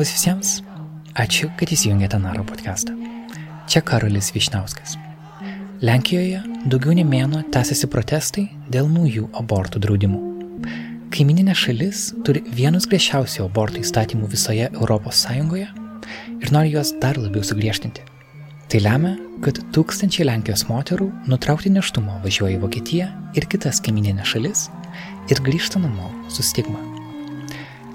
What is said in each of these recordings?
Labas visiems, ačiū, kad įsijungėte Naro podcastą. Čia Karolis Višnauskas. Lenkijoje daugiau nei mėno tęsiasi protestai dėl naujų abortų draudimų. Kaimininė šalis turi vienus griežčiausių abortų įstatymų visoje ES ir nori juos dar labiau sugriežtinti. Tai lemia, kad tūkstančiai Lenkijos moterų nutraukti neštumo važiuoja į Vokietiją ir kitas kaimininės šalis ir grįžta namo su stigma.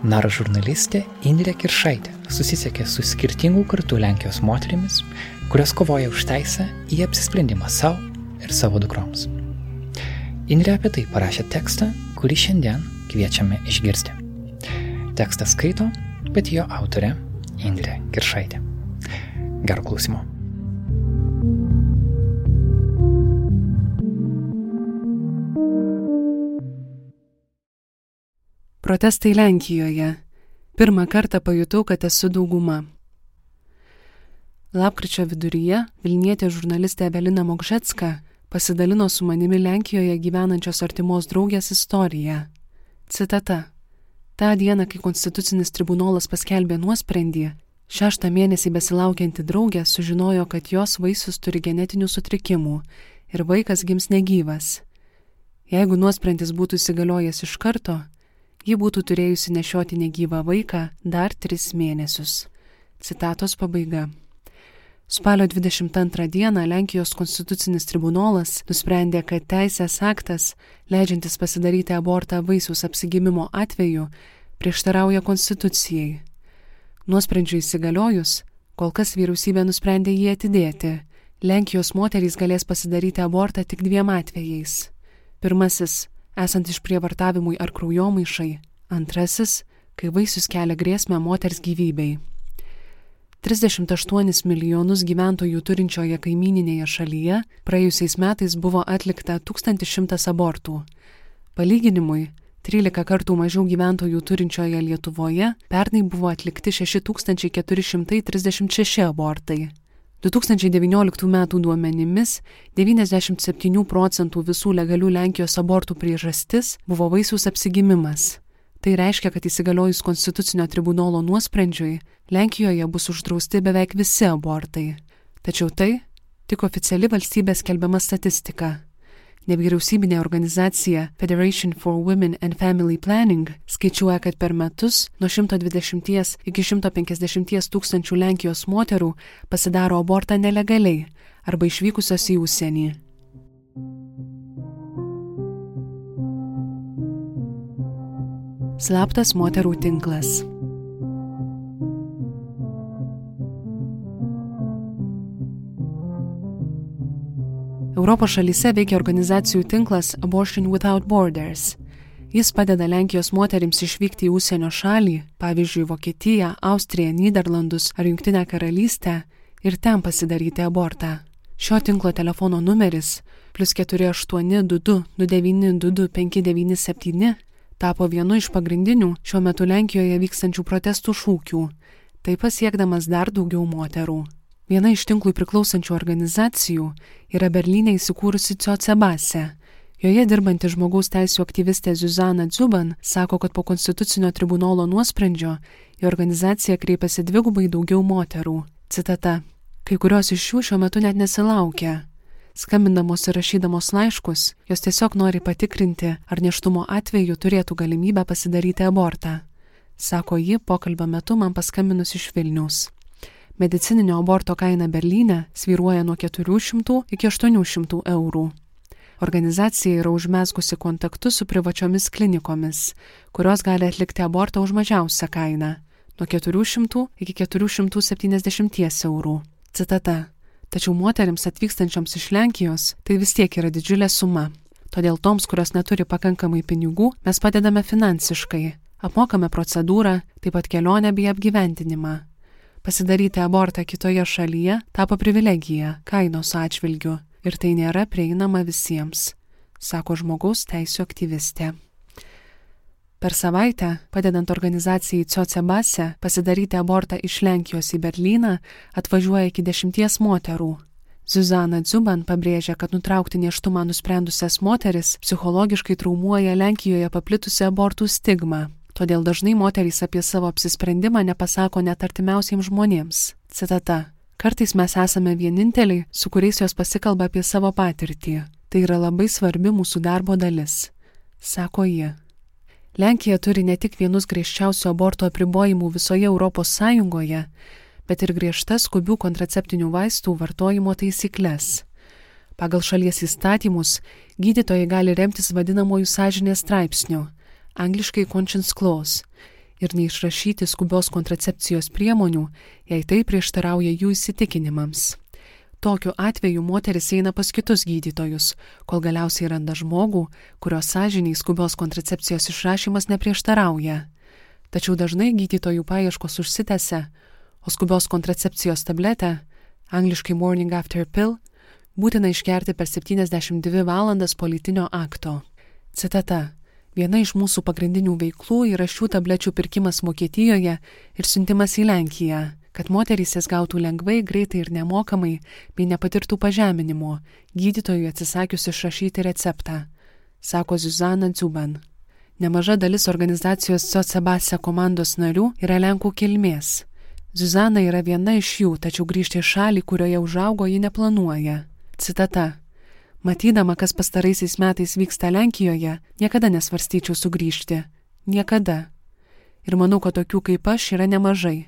Naro žurnalistė Indrė Kiršaitė susisiekė su skirtingų kartų Lenkijos moterimis, kurios kovoja už teisę į apsisprendimą savo ir savo dukroms. Indrė apie tai parašė tekstą, kurį šiandien kviečiame išgirsti. Tekstą skaito, bet jo autorė Indrė Kiršaitė. Gero klausimo. Protestai Lenkijoje. Pirmą kartą pajutau, kad esu dauguma. Lapkričio viduryje Vilnietė žurnalistė Evelina Mokžetska pasidalino su manimi Lenkijoje gyvenančios artimos draugės istoriją. Citata. Ta diena, kai Konstitucinis tribunolas paskelbė nuosprendį, šeštą mėnesį besilaukianti draugė sužinojo, kad jos vaisius turi genetinių sutrikimų ir vaikas gims negyvas. Jeigu nuosprendis būtų įsigaliojęs iš karto, ji būtų turėjusi nešioti negyvą vaiką dar tris mėnesius. Citatos pabaiga. Spalio 22 dieną Lenkijos konstitucinis tribunolas nusprendė, kad teisės aktas, leidžiantis pasidaryti abortą vaisiaus apsigimimo atveju, prieštarauja konstitucijai. Nuosprendžiui įsigaliojus, kol kas vyriausybė nusprendė jį atidėti. Lenkijos moterys galės pasidaryti abortą tik dviem atvejais. Pirmasis esant išprievartavimui ar kraujomaišai, antrasis, kai vaisius kelia grėsmę moters gyvybei. 38 milijonus gyventojų turinčioje kaimininėje šalyje praėjusiais metais buvo atlikta 1100 abortų. Palyginimui, 13 kartų mažiau gyventojų turinčioje Lietuvoje pernai buvo atlikti 6436 abortai. 2019 m. duomenimis 97 procentų visų legalių Lenkijos abortų priežastis buvo vaisiaus apsigimimas. Tai reiškia, kad įsigaliojus Konstitucinio tribunolo nuosprendžiui, Lenkijoje bus uždrausti beveik visi abortai. Tačiau tai tik oficiali valstybės kelbiama statistika. Nevyriausybinė organizacija Federation for Women and Family Planning skaičiuoja, kad per metus nuo 120 iki 150 tūkstančių Lenkijos moterų pasidaro abortą nelegaliai arba išvykusios į užsienį. Slaptas moterų tinklas. Europos šalyse veikia organizacijų tinklas Abortion Without Borders. Jis padeda Lenkijos moterims išvykti į užsienio šalį, pavyzdžiui, Vokietiją, Austriją, Niderlandus ar Junktinę karalystę ir ten pasidaryti abortą. Šio tinklo telefono numeris plus 4822 2922 597 tapo vienu iš pagrindinių šiuo metu Lenkijoje vykstančių protestų šūkių, taip pasiekdamas dar daugiau moterų. Viena iš tinklui priklausančių organizacijų yra Berlyne įsikūrusi Ciocebase. Joje dirbanti žmogaus teisų aktyvistė Zuzana Dzuban sako, kad po konstitucinio tribunolo nuosprendžio į organizaciją kreipiasi dvigubai daugiau moterų. Citata. Kai kurios iš jų šiuo metu net nesilaukia. Skambindamos ir rašydamos laiškus, jos tiesiog nori patikrinti, ar neštumo atveju turėtų galimybę pasidaryti abortą. Sako ji pokalbio metu man paskambinus iš Vilnius. Medicininio aborto kaina Berlyne svyruoja nuo 400 iki 800 eurų. Organizacija yra užmesgusi kontaktus su privačiomis klinikomis, kurios gali atlikti abortą už mažiausią kainą - nuo 400 iki 470 eurų. Citata. Tačiau moteriams atvykstančioms iš Lenkijos tai vis tiek yra didžiulė suma. Todėl toms, kurios neturi pakankamai pinigų, mes padedame finansiškai, apmokame procedūrą, taip pat kelionę bei apgyventinimą. Pasidaryti abortą kitoje šalyje tapo privilegija kainos atžvilgiu ir tai nėra prieinama visiems, sako žmogaus teisų aktyvistė. Per savaitę, padedant organizacijai Ciocebase pasidaryti abortą iš Lenkijos į Berlyną, atvažiuoja iki dešimties moterų. Zuzana Dzuban pabrėžia, kad nutraukti neštumą nusprendusias moteris psichologiškai traumuoja Lenkijoje paplitusią abortų stigmą. Todėl dažnai moterys apie savo apsisprendimą nepasako net artimiausiems žmonėms. Citata. Kartais mes esame vieninteliai, su kuriais jos pasikalba apie savo patirtį. Tai yra labai svarbi mūsų darbo dalis, sako ji. Lenkija turi ne tik vienus griežčiausių aborto apribojimų visoje Europos Sąjungoje, bet ir griežtas skubių kontraceptinių vaistų vartojimo taisyklės. Pagal šalies įstatymus gydytojai gali remtis vadinamojų sąžinės straipsnių, angliškai conscience clause, ir neišrašyti skubios kontracepcijos priemonių, jei tai prieštarauja jų įsitikinimams. Tokiu atveju moteris eina pas kitus gydytojus, kol galiausiai randa žmogų, kurio sąžiniai skubios kontracepcijos išrašymas neprieštarauja. Tačiau dažnai gydytojų paieškos užsitęsia, o skubios kontracepcijos tabletę, angliškai morning after pill, būtina išgerti per 72 valandas politinio akto. Citata. Viena iš mūsų pagrindinių veiklų yra šių tablečių pirkimas Vokietijoje ir siuntimas į Lenkiją, kad moterys jas gautų lengvai, greitai ir nemokamai, bei nepatirtų pažeminimo, gydytojui atsisakius išrašyti receptą, sako Zuzana Dzuban. Nemaža dalis organizacijos Sociabase komandos narių yra Lenkų kilmės. Zuzana yra viena iš jų, tačiau grįžti į šalį, kurioje užaugo, ji neplanuoja. Citata. Matydama, kas pastaraisiais metais vyksta Lenkijoje, niekada nesvarstyčiau sugrįžti. Niekada. Ir manau, kad tokių kaip aš yra nemažai.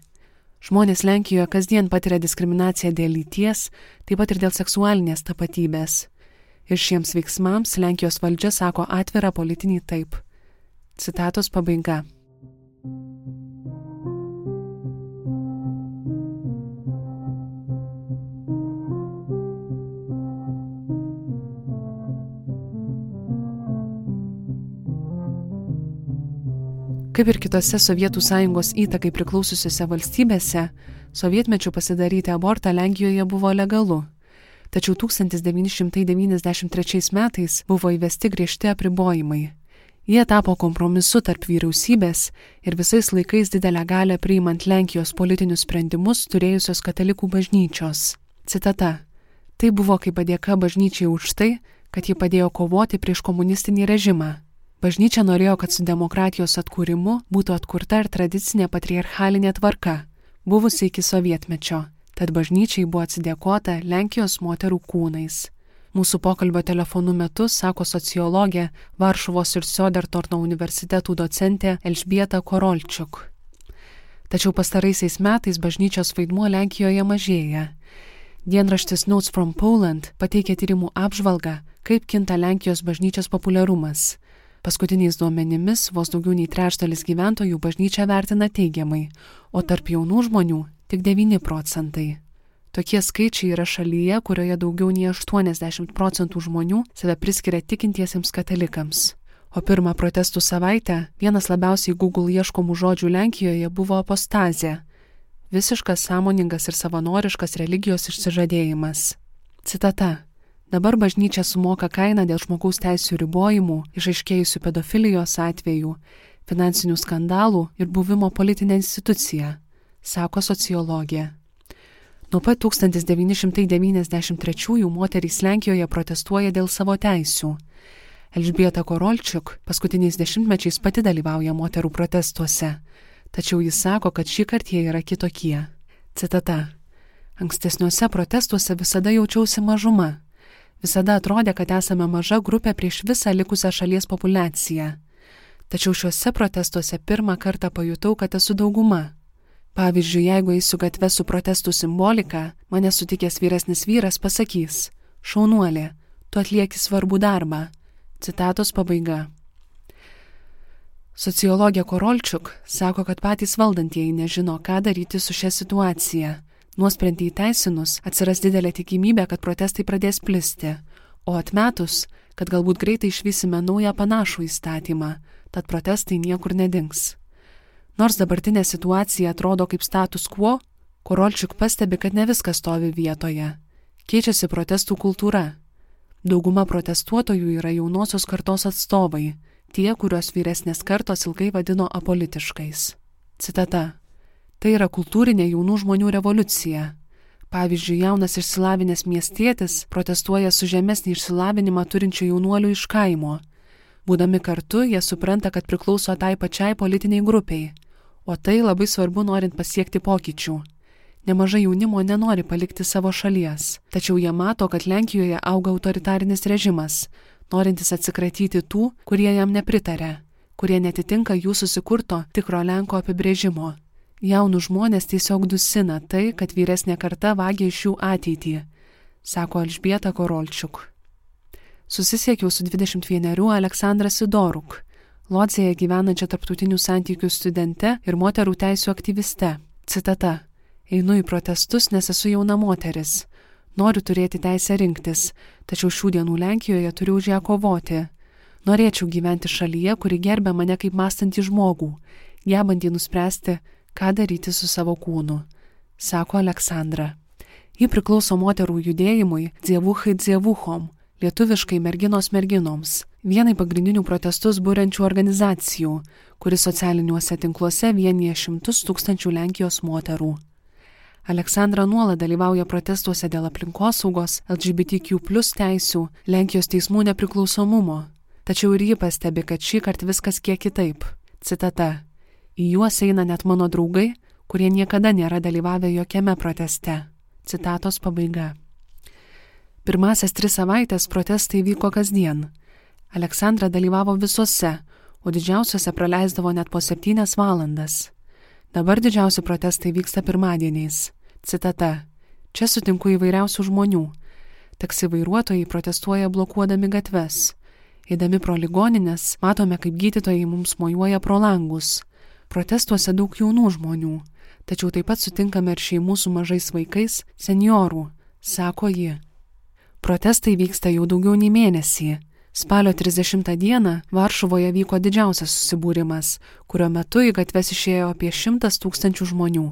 Žmonės Lenkijoje kasdien patiria diskriminaciją dėl lyties, taip pat ir dėl seksualinės tapatybės. Ir šiems veiksmams Lenkijos valdžia sako atvirą politinį taip. Citatos pabaiga. Kaip ir kitose Sovietų sąjungos įtakai priklausiusiose valstybėse, sovietmečių pasidaryti abortą Lenkijoje buvo legalu. Tačiau 1993 metais buvo įvesti griežti apribojimai. Jie tapo kompromisu tarp vyriausybės ir visais laikais didelę galę priimant Lenkijos politinius sprendimus turėjusios katalikų bažnyčios. Citata. Tai buvo kaip padėka bažnyčiai už tai, kad ji padėjo kovoti prieš komunistinį režimą Bažnyčia norėjo, kad su demokratijos atkūrimu būtų atkurta ir tradicinė patriarchalinė tvarka, buvusi iki sovietmečio, tad bažnyčiai buvo atsidėkota Lenkijos moterų kūnais. Mūsų pokalbio telefonu metu sako sociologė Varšuvos ir Sodertorno universitetų docentė Elžbieta Korolčiuk. Tačiau pastaraisiais metais bažnyčios vaidmuo Lenkijoje mažėja. Dienraštis Notes from Poland pateikė tyrimų apžvalgą, kaip kinta Lenkijos bažnyčios populiarumas Paskutiniais duomenimis vos daugiau nei trečdalis gyventojų bažnyčią vertina teigiamai, o tarp jaunų žmonių tik 9 procentai. Tokie skaičiai yra šalyje, kurioje daugiau nei 80 procentų žmonių save priskiria tikintiesiems katalikams. O pirmą protestų savaitę vienas labiausiai Google ieškomų žodžių Lenkijoje buvo apostazė - visiškas sąmoningas ir savanoriškas religijos išsižadėjimas. Citata. Dabar bažnyčia sumoka kainą dėl žmogaus teisų ribojimų, išaiškėjusių pedofilijos atvejų, finansinių skandalų ir buvimo politinė institucija, sako sociologė. Nuo pat 1993 moterys Lenkijoje protestuoja dėl savo teisių. Elžbieta Korolčiuk paskutiniais dešimtmečiais pati dalyvauja moterų protestuose, tačiau jis sako, kad šį kartą jie yra kitokie. Citata. Ankstesniuose protestuose visada jaučiausi mažuma Visada atrodė, kad esame maža grupė prieš visą likusią šalies populaciją. Tačiau šiuose protestuose pirmą kartą pajutau, kad esu dauguma. Pavyzdžiui, jeigu eisiu gatvę su protestų simbolika, mane sutikęs vyresnis vyras pasakys - šaunuolė, tu atlieki svarbų darbą. Citatos pabaiga. Sociologė Korolčiuk sako, kad patys valdantieji nežino, ką daryti su šia situacija Nuosprendį įteisinus atsiras didelė tikimybė, kad protestai pradės plisti, o atmetus, kad galbūt greitai išvysime naują panašų įstatymą, tad protestai niekur nedings. Nors dabartinė situacija atrodo kaip status quo, Korolčiuk pastebi, kad ne viskas stovi vietoje. Keičiasi protestų kultūra. Dauguma protestuotojų yra jaunosios kartos atstovai, tie, kuriuos vyresnės kartos ilgai vadino apolitiškais. Citata. Tai yra kultūrinė jaunų žmonių revoliucija. Pavyzdžiui, jaunas išsilavinęs miestietis protestuoja su žemesnį išsilavinimą turinčių jaunuolių iš kaimo. Būdami kartu, jie supranta, kad priklauso tai pačiai politiniai grupiai, o tai labai svarbu norint pasiekti pokyčių. Nemažai jaunimo nenori palikti savo šalies, tačiau jie mato, kad Lenkijoje auga autoritarinis režimas, norintis atsikratyti tų, kurie jam nepritarė, kurie netitinka jų susikurto tikro Lenko apibrėžimo. Jaunų žmonės tiesiog dusina tai, kad vyresnė karta vagia iš jų ateitį, sako Elžbieta Korolčiuk. Susisiekiau su 21 Aleksandra Sidoruk, Lodzėje gyvenančia tarptautinių santykių studente ir moterų teisų aktyviste. Citata. Einu į protestus, nes esu jauna moteris. Noriu turėti teisę rinktis, tačiau šių dienų Lenkijoje turiu už ją kovoti. Norėčiau gyventi šalyje, kuri gerbė mane kaip mąstantį žmogų, gebantį nuspręsti, ką daryti su savo kūnu, sako Aleksandra. Ji priklauso moterų judėjimui Dzievuchai Dzievuchom, lietuviškai merginos merginoms, vienai pagrindinių protestus būrenčių organizacijų, kuris socialiniuose tinkluose vienyje šimtus tūkstančių Lenkijos moterų. Aleksandra nuolat dalyvauja protestuose dėl aplinkosaugos, LGBTQ plus teisių, Lenkijos teismų nepriklausomumo. Tačiau ir ji pastebi, kad šį kartą viskas kiek kitaip. Citata. Į juos eina net mano draugai, kurie niekada nėra dalyvavę jokiame proteste. Citatos pabaiga. Pirmasias tris savaitės protestai vyko kasdien. Aleksandra dalyvavo visuose, o didžiausiuose praleisdavo net po septynias valandas. Dabar didžiausi protestai vyksta pirmadieniais. Citata. Čia sutinku įvairiausių žmonių. Taksi vairuotojai protestuoja blokuodami gatves. Eidami pro ligoninės, matome, kaip gydytojai mums mojuoja pro langus. Protestuose daug jaunų žmonių, tačiau taip pat sutinkame ir šeimų su mažais vaikais, seniorų, sako ji. Protestai vyksta jau daugiau nei mėnesį. Spalio 30 dieną Varšuvoje vyko didžiausias susibūrimas, kurio metu į gatves išėjo apie 100 tūkstančių žmonių.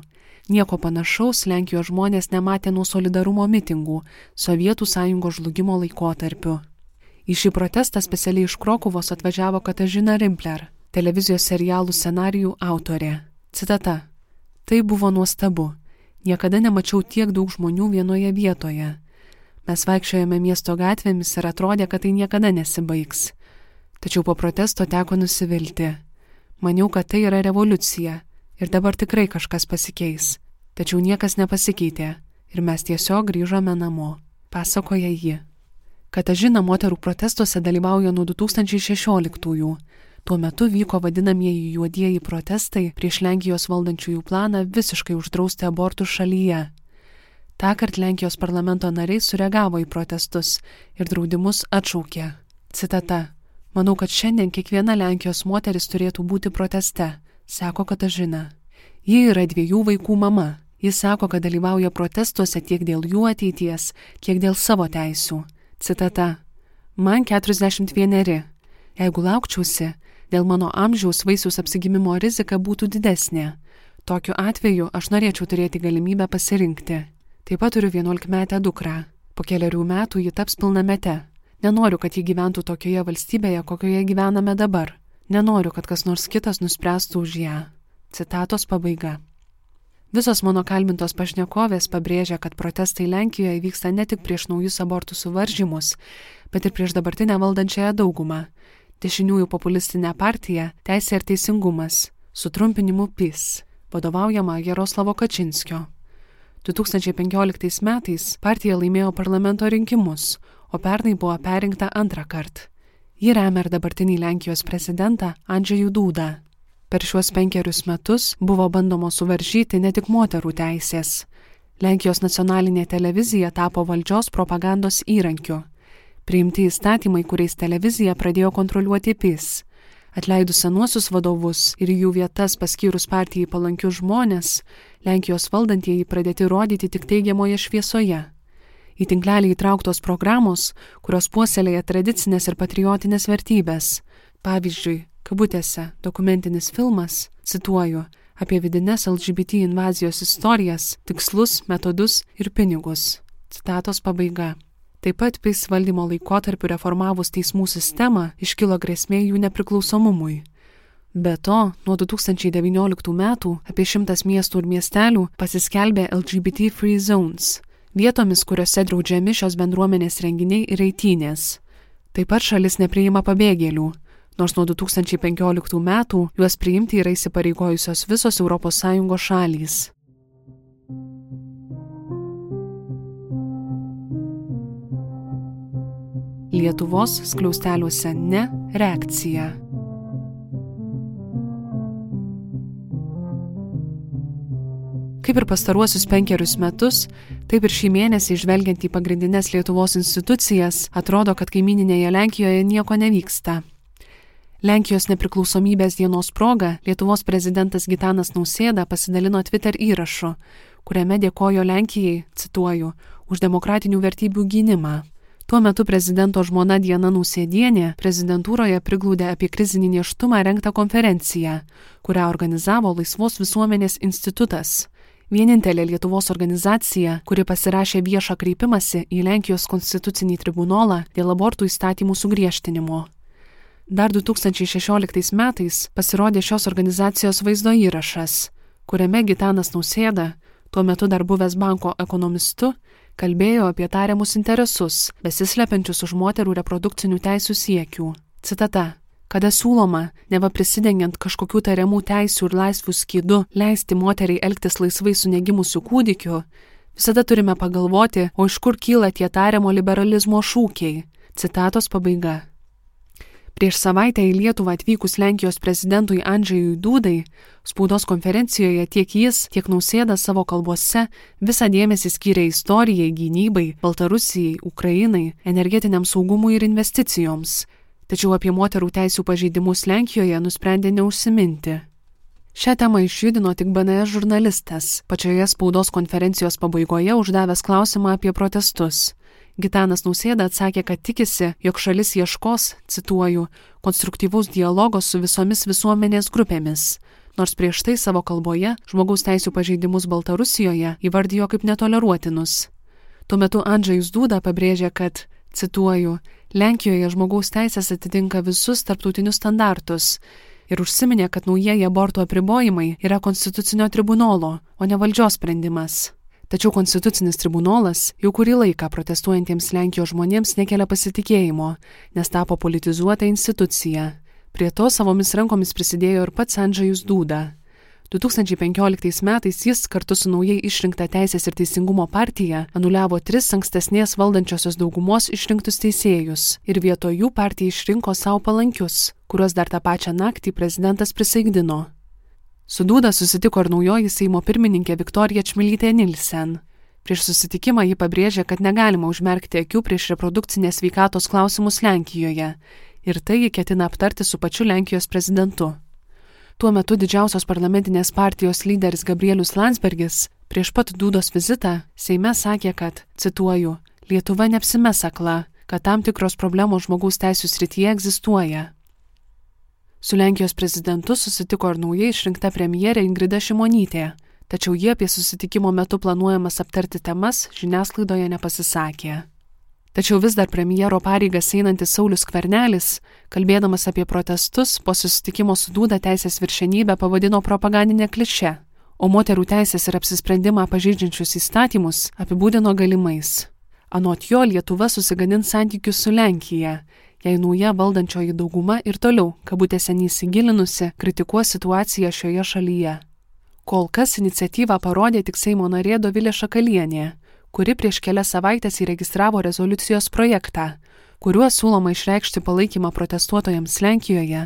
Nieko panašaus Lenkijos žmonės nematė nuo solidarumo mitingų Sovietų sąjungos žlugimo laikotarpiu. Į šį protestą specialiai iš Krokuvos atvažiavo Katažina Rimpler, televizijos serialų scenarijų autorė. Citata. Tai buvo nuostabu. Niekada nemačiau tiek daug žmonių vienoje vietoje. Mes vaikščiojame miesto gatvėmis ir atrodė, kad tai niekada nesibaigs. Tačiau po protesto teko nusivilti. Maniau, kad tai yra revoliucija ir dabar tikrai kažkas pasikeis. Tačiau niekas nepasikeitė ir mes tiesiog grįžome namo, pasakoja ji. Katažina moterų protestuose dalyvauja nuo 2016-ųjų. Tuo metu vyko vadinamieji juodieji protestai prieš Lenkijos valdančiųjų planą visiškai uždrausti abortus šalyje. Tąkart Lenkijos parlamento nariai sureagavo į protestus ir draudimus atšaukė. Citata. Manau, kad šiandien kiekviena Lenkijos moteris turėtų būti proteste, sako Katažina. Ji yra dviejų vaikų mama. Jis sako, kad dalyvauja protestuose tiek dėl jų ateities, kiek dėl savo teisių. Citata. Man 41. Jeigu laukčiausi, dėl mano amžiaus vaisiaus apsigimimo rizika būtų didesnė. Tokiu atveju aš norėčiau turėti galimybę pasirinkti. Taip pat turiu 11 metę dukrą. Po keliarių metų ji taps pilnamete. Nenoriu, kad ji gyventų tokioje valstybėje, kokioje gyvename dabar. Nenoriu, kad kas nors kitas nuspręstų už ją. Citatos pabaiga. Visos mano kalbintos pašnekovės pabrėžia, kad protestai Lenkijoje vyksta ne tik prieš naujus abortų suvaržymus, bet ir prieš dabartinę valdančiąją daugumą - dešiniųjų populistinę partiją Teisė ir Teisingumas, sutrumpinimu PIS, vadovaujama Jaroslavo Kačinskio. 2015 metais partija laimėjo parlamento rinkimus, o pernai buvo perinkta antrą kartą. Ji remia ir dabartinį Lenkijos prezidentą Andžejų Dūdą. Per šiuos penkerius metus buvo bandoma suvaržyti ne tik moterų teisės. Lenkijos nacionalinė televizija tapo valdžios propagandos įrankiu. Priimti įstatymai, kuriais televizija pradėjo kontroliuoti PIS. Atleidus senuosius vadovus ir jų vietas paskyrus partijai palankius žmonės, Lenkijos valdantieji pradėti rodyti tik teigiamoje šviesoje. Į tinklelį įtrauktos programos, kurios puoselėja tradicinės ir patriotinės vertybės. Pavyzdžiui, kabutėse dokumentinis filmas, cituoju, apie vidinės LGBT invazijos istorijas, tikslus, metodus ir pinigus. Citatos pabaiga. Taip pat PIS valdymo laikotarpiu reformavus teismų sistemą iškilo grėsmė jų nepriklausomumui. Be to, nuo 2019 metų apie šimtas miestų ir miestelių pasiskelbė LGBT Free Zones - vietomis, kuriuose draudžiami šios bendruomenės renginiai ir eitynės. Taip pat šalis nepriima pabėgėlių. nors nuo 2015 metų juos priimti yra įsipareigojusios visos ES šalys. Lietuvos skliausteliuose ne reakcija. Kaip ir pastaruosius penkerius metus, taip ir šį mėnesį žvelgiant į pagrindinės Lietuvos institucijas, atrodo, kad kaimininėje Lenkijoje nieko nevyksta. Lenkijos nepriklausomybės dienos proga Lietuvos prezidentas Gitanas Nausėda pasidalino Twitter įrašu, kuriame dėkojo Lenkijai, cituoju, už demokratinių vertybių gynimą. Tuo metu prezidento žmona Diena Nausėdienė prezidentūroje priglūdė apie krizinį neštumą renktą konferenciją, kurią organizavo Laisvos visuomenės institutas Vienintelė Lietuvos organizacija, kuri pasirašė viešą kreipimąsi į Lenkijos konstitucinį tribunolą dėl abortų įstatymų sugriežtinimo. Dar 2016 metais pasirodė šios organizacijos vaizdo įrašas, kuriame Gitanas Nausėda, tuo metu dar buvęs banko ekonomistu, kalbėjo apie tariamus interesus, besislepiančius už moterų reprodukcinių teisų siekių. Citata kada siūloma, neva prisidengiant kažkokių tariamų teisų ir laisvų skydu, leisti moteriai elgtis laisvai su negimusiu kūdikiu, visada turime pagalvoti, o iš kur kyla tie tariamo liberalizmo šūkiai. Citatos pabaiga. Prieš savaitę į Lietuvą atvykus Lenkijos prezidentui Andžejui Dūdai, spaudos konferencijoje tiek jis, tiek nausėda savo kalbose visą dėmesį skyrė istorijai, gynybai, Baltarusijai, Ukrainai, energetiniam saugumui ir investicijoms, tačiau apie moterų teisų pažeidimus Lenkijoje nusprendė neužsiminti. Šią temą išjudino tik BNS žurnalistas, pačioje spaudos konferencijos pabaigoje uždavęs klausimą apie protestus. Gitanas Nausėda atsakė, kad tikisi, jog šalis ieškos, cituoju, konstruktyvaus dialogo su visomis visuomenės grupėmis, nors prieš tai savo kalboje žmogaus teisų pažeidimus Baltarusijoje įvardijo kaip netoleruotinus. Tuo metu Andžejus Dūda pabrėžė, kad, cituoju, Lenkijoje žmogaus teisės atitinka visus tarptautinius standartus ir užsiminė, kad naujieji abortų apribojimai yra konstitucinio tribunolo, o ne valdžios sprendimas. Tačiau konstitucinis tribunolas jau kurį laiką protestuojantiems Lenkijos žmonėms nekelia pasitikėjimo, nes tapo politizuota institucija. Prie to savomis rankomis prisidėjo ir pats Andžajus Dūda. 2015 metais jis kartu su naujai išrinkta Teisės ir Teisingumo partija anuliavo tris ankstesnės valdančiosios daugumos išrinktus teisėjus ir vietoj jų partija išrinko savo palankius, kuriuos dar tą pačią naktį prezidentas prisaigdino. Su Dūda susitiko ir naujoji Seimo pirmininkė Viktorija Čmilytė Nilsen. Prieš susitikimą ji pabrėžė, kad negalima užmerkti akių prieš reprodukcinės veikatos klausimus Lenkijoje ir tai ji ketina aptarti su pačiu Lenkijos prezidentu. Tuo metu didžiausios parlamentinės partijos lyderis Gabrielius Landsbergis prieš pat Dūdos vizitą Seime sakė, kad, cituoju, Lietuva neapsimes akla, kad tam tikros problemos žmogaus teisų srityje egzistuoja. Su Lenkijos prezidentu susitiko ir naujai išrinkta premjerė Ingrida Šimonytė, tačiau jie apie susitikimo metu planuojamas aptarti temas žiniasklaidoje nepasisakė. Tačiau vis dar premjero pareigas einantis Saulis Kvernelis, kalbėdamas apie protestus, po susitikimo su Dūda teisės viršenybę pavadino propagandinė kliše, o moterų teisės ir apsisprendimą pažeidžiančius įstatymus apibūdino galimais. Anot jo Lietuva susigadins santykius su Lenkija, jei nauja valdančioji dauguma ir toliau, kabutėse neįsigilinusi, kritikuos situaciją šioje šalyje. Kol kas iniciatyvą parodė tik Seimo narė Dovilė Šakalienė, kuri prieš kelias savaitės įregistravo rezoliucijos projektą, kuriuo siūloma išreikšti palaikymą protestuotojams Lenkijoje,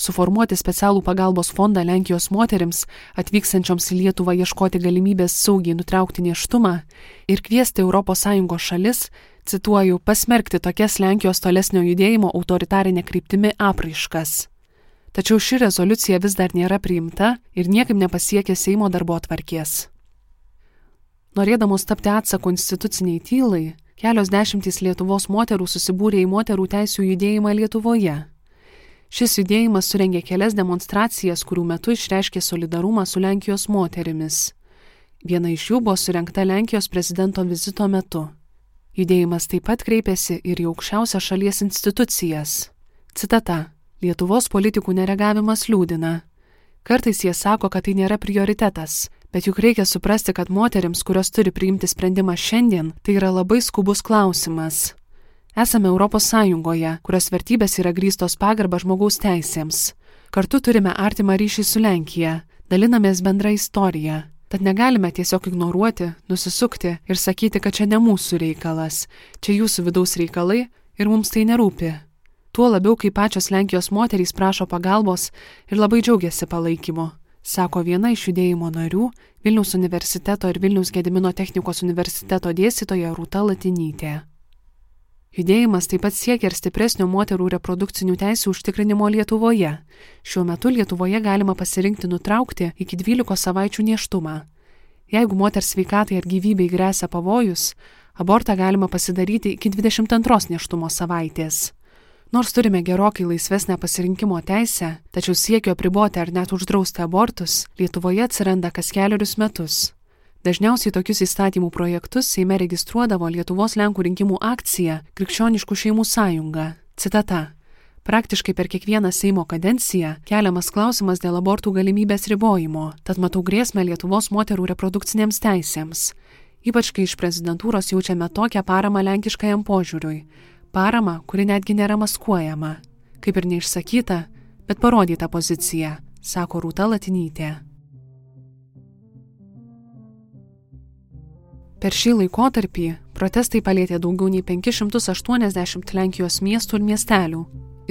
suformuoti specialų pagalbos fondą Lenkijos moteriams atvykstančioms į Lietuvą ieškoti galimybės saugiai nutraukti neštumą ir kviesti ES šalis, cituoju, pasmerkti tokias Lenkijos tolesnio judėjimo autoritarinė kryptimi apraiškas. Tačiau ši rezoliucija vis dar nėra priimta ir niekaip nepasiekė Seimo darbo atvarkės. Norėdamos tapti atsaku instituciniai tylai, kelios dešimtys Lietuvos moterų susibūrė į moterų teisų judėjimą Lietuvoje. Šis judėjimas surengė kelias demonstracijas, kurių metu išreiškė solidarumą su Lenkijos moterimis. Viena iš jų buvo surinkta Lenkijos prezidento vizito metu. Judėjimas taip pat kreipėsi ir į aukščiausią šalies institucijas. Citata. Lietuvos politikų nereagavimas liūdina. Kartais jie sako, kad tai nėra prioritetas, Bet juk reikia suprasti, kad moteriams, kurios turi priimti sprendimą šiandien, tai yra labai skubus klausimas. Esame Europos Sąjungoje, kurios vertybės yra grįstos pagarba žmogaus teisėms. Kartu turime artimą ryšį su Lenkija, dalinamės bendrą istoriją. Tad negalime tiesiog ignoruoti, nusisukti ir sakyti, kad čia ne mūsų reikalas, čia jūsų vidaus reikalai ir mums tai nerūpi. Tuo labiau, kai pačios Lenkijos moterys prašo pagalbos ir labai džiaugiasi palaikymu, sako viena iš judėjimo narių Vilniaus universiteto ir Vilniaus Gedimino technikos universiteto dėstytoja Rūta Latinytė. Judėjimas taip pat siekia ir stipresnio moterų reprodukcinių teisų užtikrinimo Lietuvoje. Šiuo metu Lietuvoje galima pasirinkti nutraukti iki 12 savaičių neštumą. Jeigu moters sveikatai ar gyvybei grėsia pavojus, abortą galima pasidaryti iki 22 neštumo savaitės. Nors turime gerokai laisvesnę pasirinkimo teisę, tačiau siekio apriboti ar net uždrausti abortus Lietuvoje atsiranda kas keliarius metus. Dažniausiai tokius įstatymų projektus Seime registruodavo Lietuvos Lenkų rinkimų akcija Krikščioniškų šeimų sąjunga. Citata. Praktiškai per kiekvieną Seimo kadenciją keliamas klausimas dėl abortų galimybės ribojimo, tad matau grėsmę Lietuvos moterų reprodukcinėms teisėms. Ypač kai iš prezidentūros jaučiame tokią paramą lenkiškajam požiūriui. Paramą, kuri netgi nėra maskuojama. Kaip ir neišsakyta, bet parodyta pozicija, sako Rūta Latinytė. Per šį laikotarpį protestai palėtė daugiau nei 580 Lenkijos miestų ir miestelių.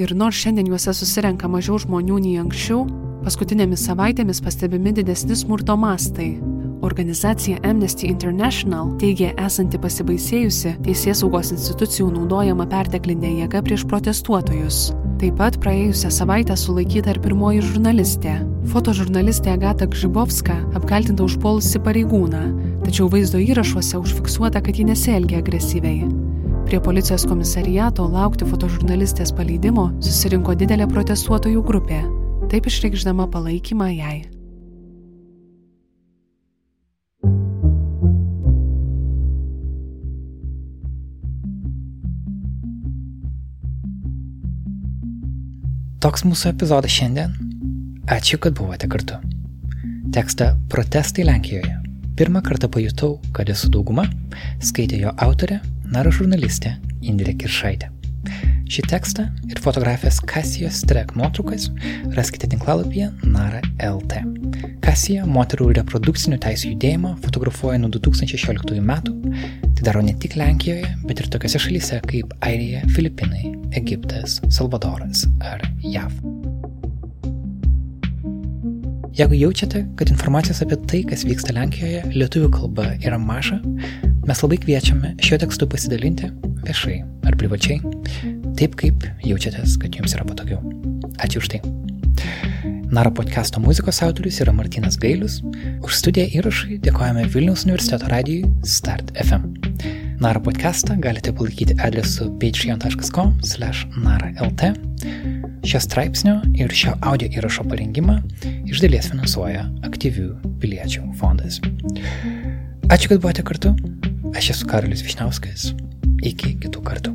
Ir nors šiandien juose susirenka mažiau žmonių nei anksčiau, paskutinėmis savaitėmis pastebimi didesni smurto mastai. Organizacija Amnesty International teigia esanti pasibaisėjusi teisės saugos institucijų naudojama perteklinė jėga prieš protestuotojus. Taip pat praėjusią savaitę sulaikyta ir pirmoji žurnalistė. Fotožurnalistė Agata Gžibovska apkaltinta užpolusi pareigūną, tačiau vaizdo įrašuose užfiksuota, kad ji nesielgia agresyviai. Prie policijos komisariato laukti fotožurnalistės paleidimo susirinko didelė protestuotojų grupė, taip išreikšdama palaikymą jai. Toks mūsų epizodas šiandien. Ačiū, kad buvote kartu. Tekstą Protestai Lenkijoje. Pirmą kartą pajutau, kad esu dauguma, skaitė jo autorė, naro žurnalistė Indrė Kiršaitė. Šį tekstą ir fotografijas Kasijos Strek nuotraukas raskite tinklalapyje Nara LT. Kasija moterų reprodukcinių teisų judėjimą fotografuoja nuo 2016 metų. Tai daro ne tik Lenkijoje, bet ir tokiose šalyse kaip Airija, Filipinai, Egiptas, Salvadoras ar JAV. Jeigu jaučiate, kad informacijos apie tai, kas vyksta Lenkijoje, lietuvių kalba yra maža, mes labai kviečiame šiuo tekstu pasidalinti viešai ar privačiai, taip kaip jaučiatės, kad jums yra patogiau. Ačiū už tai. Naro podcast'o muzikos autorius yra Martinas Gailius. Už studiją įrašai dėkojame Vilniaus universiteto radijui Start FM. Naro podcast'ą galite palaikyti adresu patreon.com/naralt. Šio straipsnio ir šio audio įrašo parengimą iš dalies finansuoja aktyvių piliečių fondas. Ačiū, kad buvote kartu. Aš esu Karolis Višnauskas. Iki kitų kartų.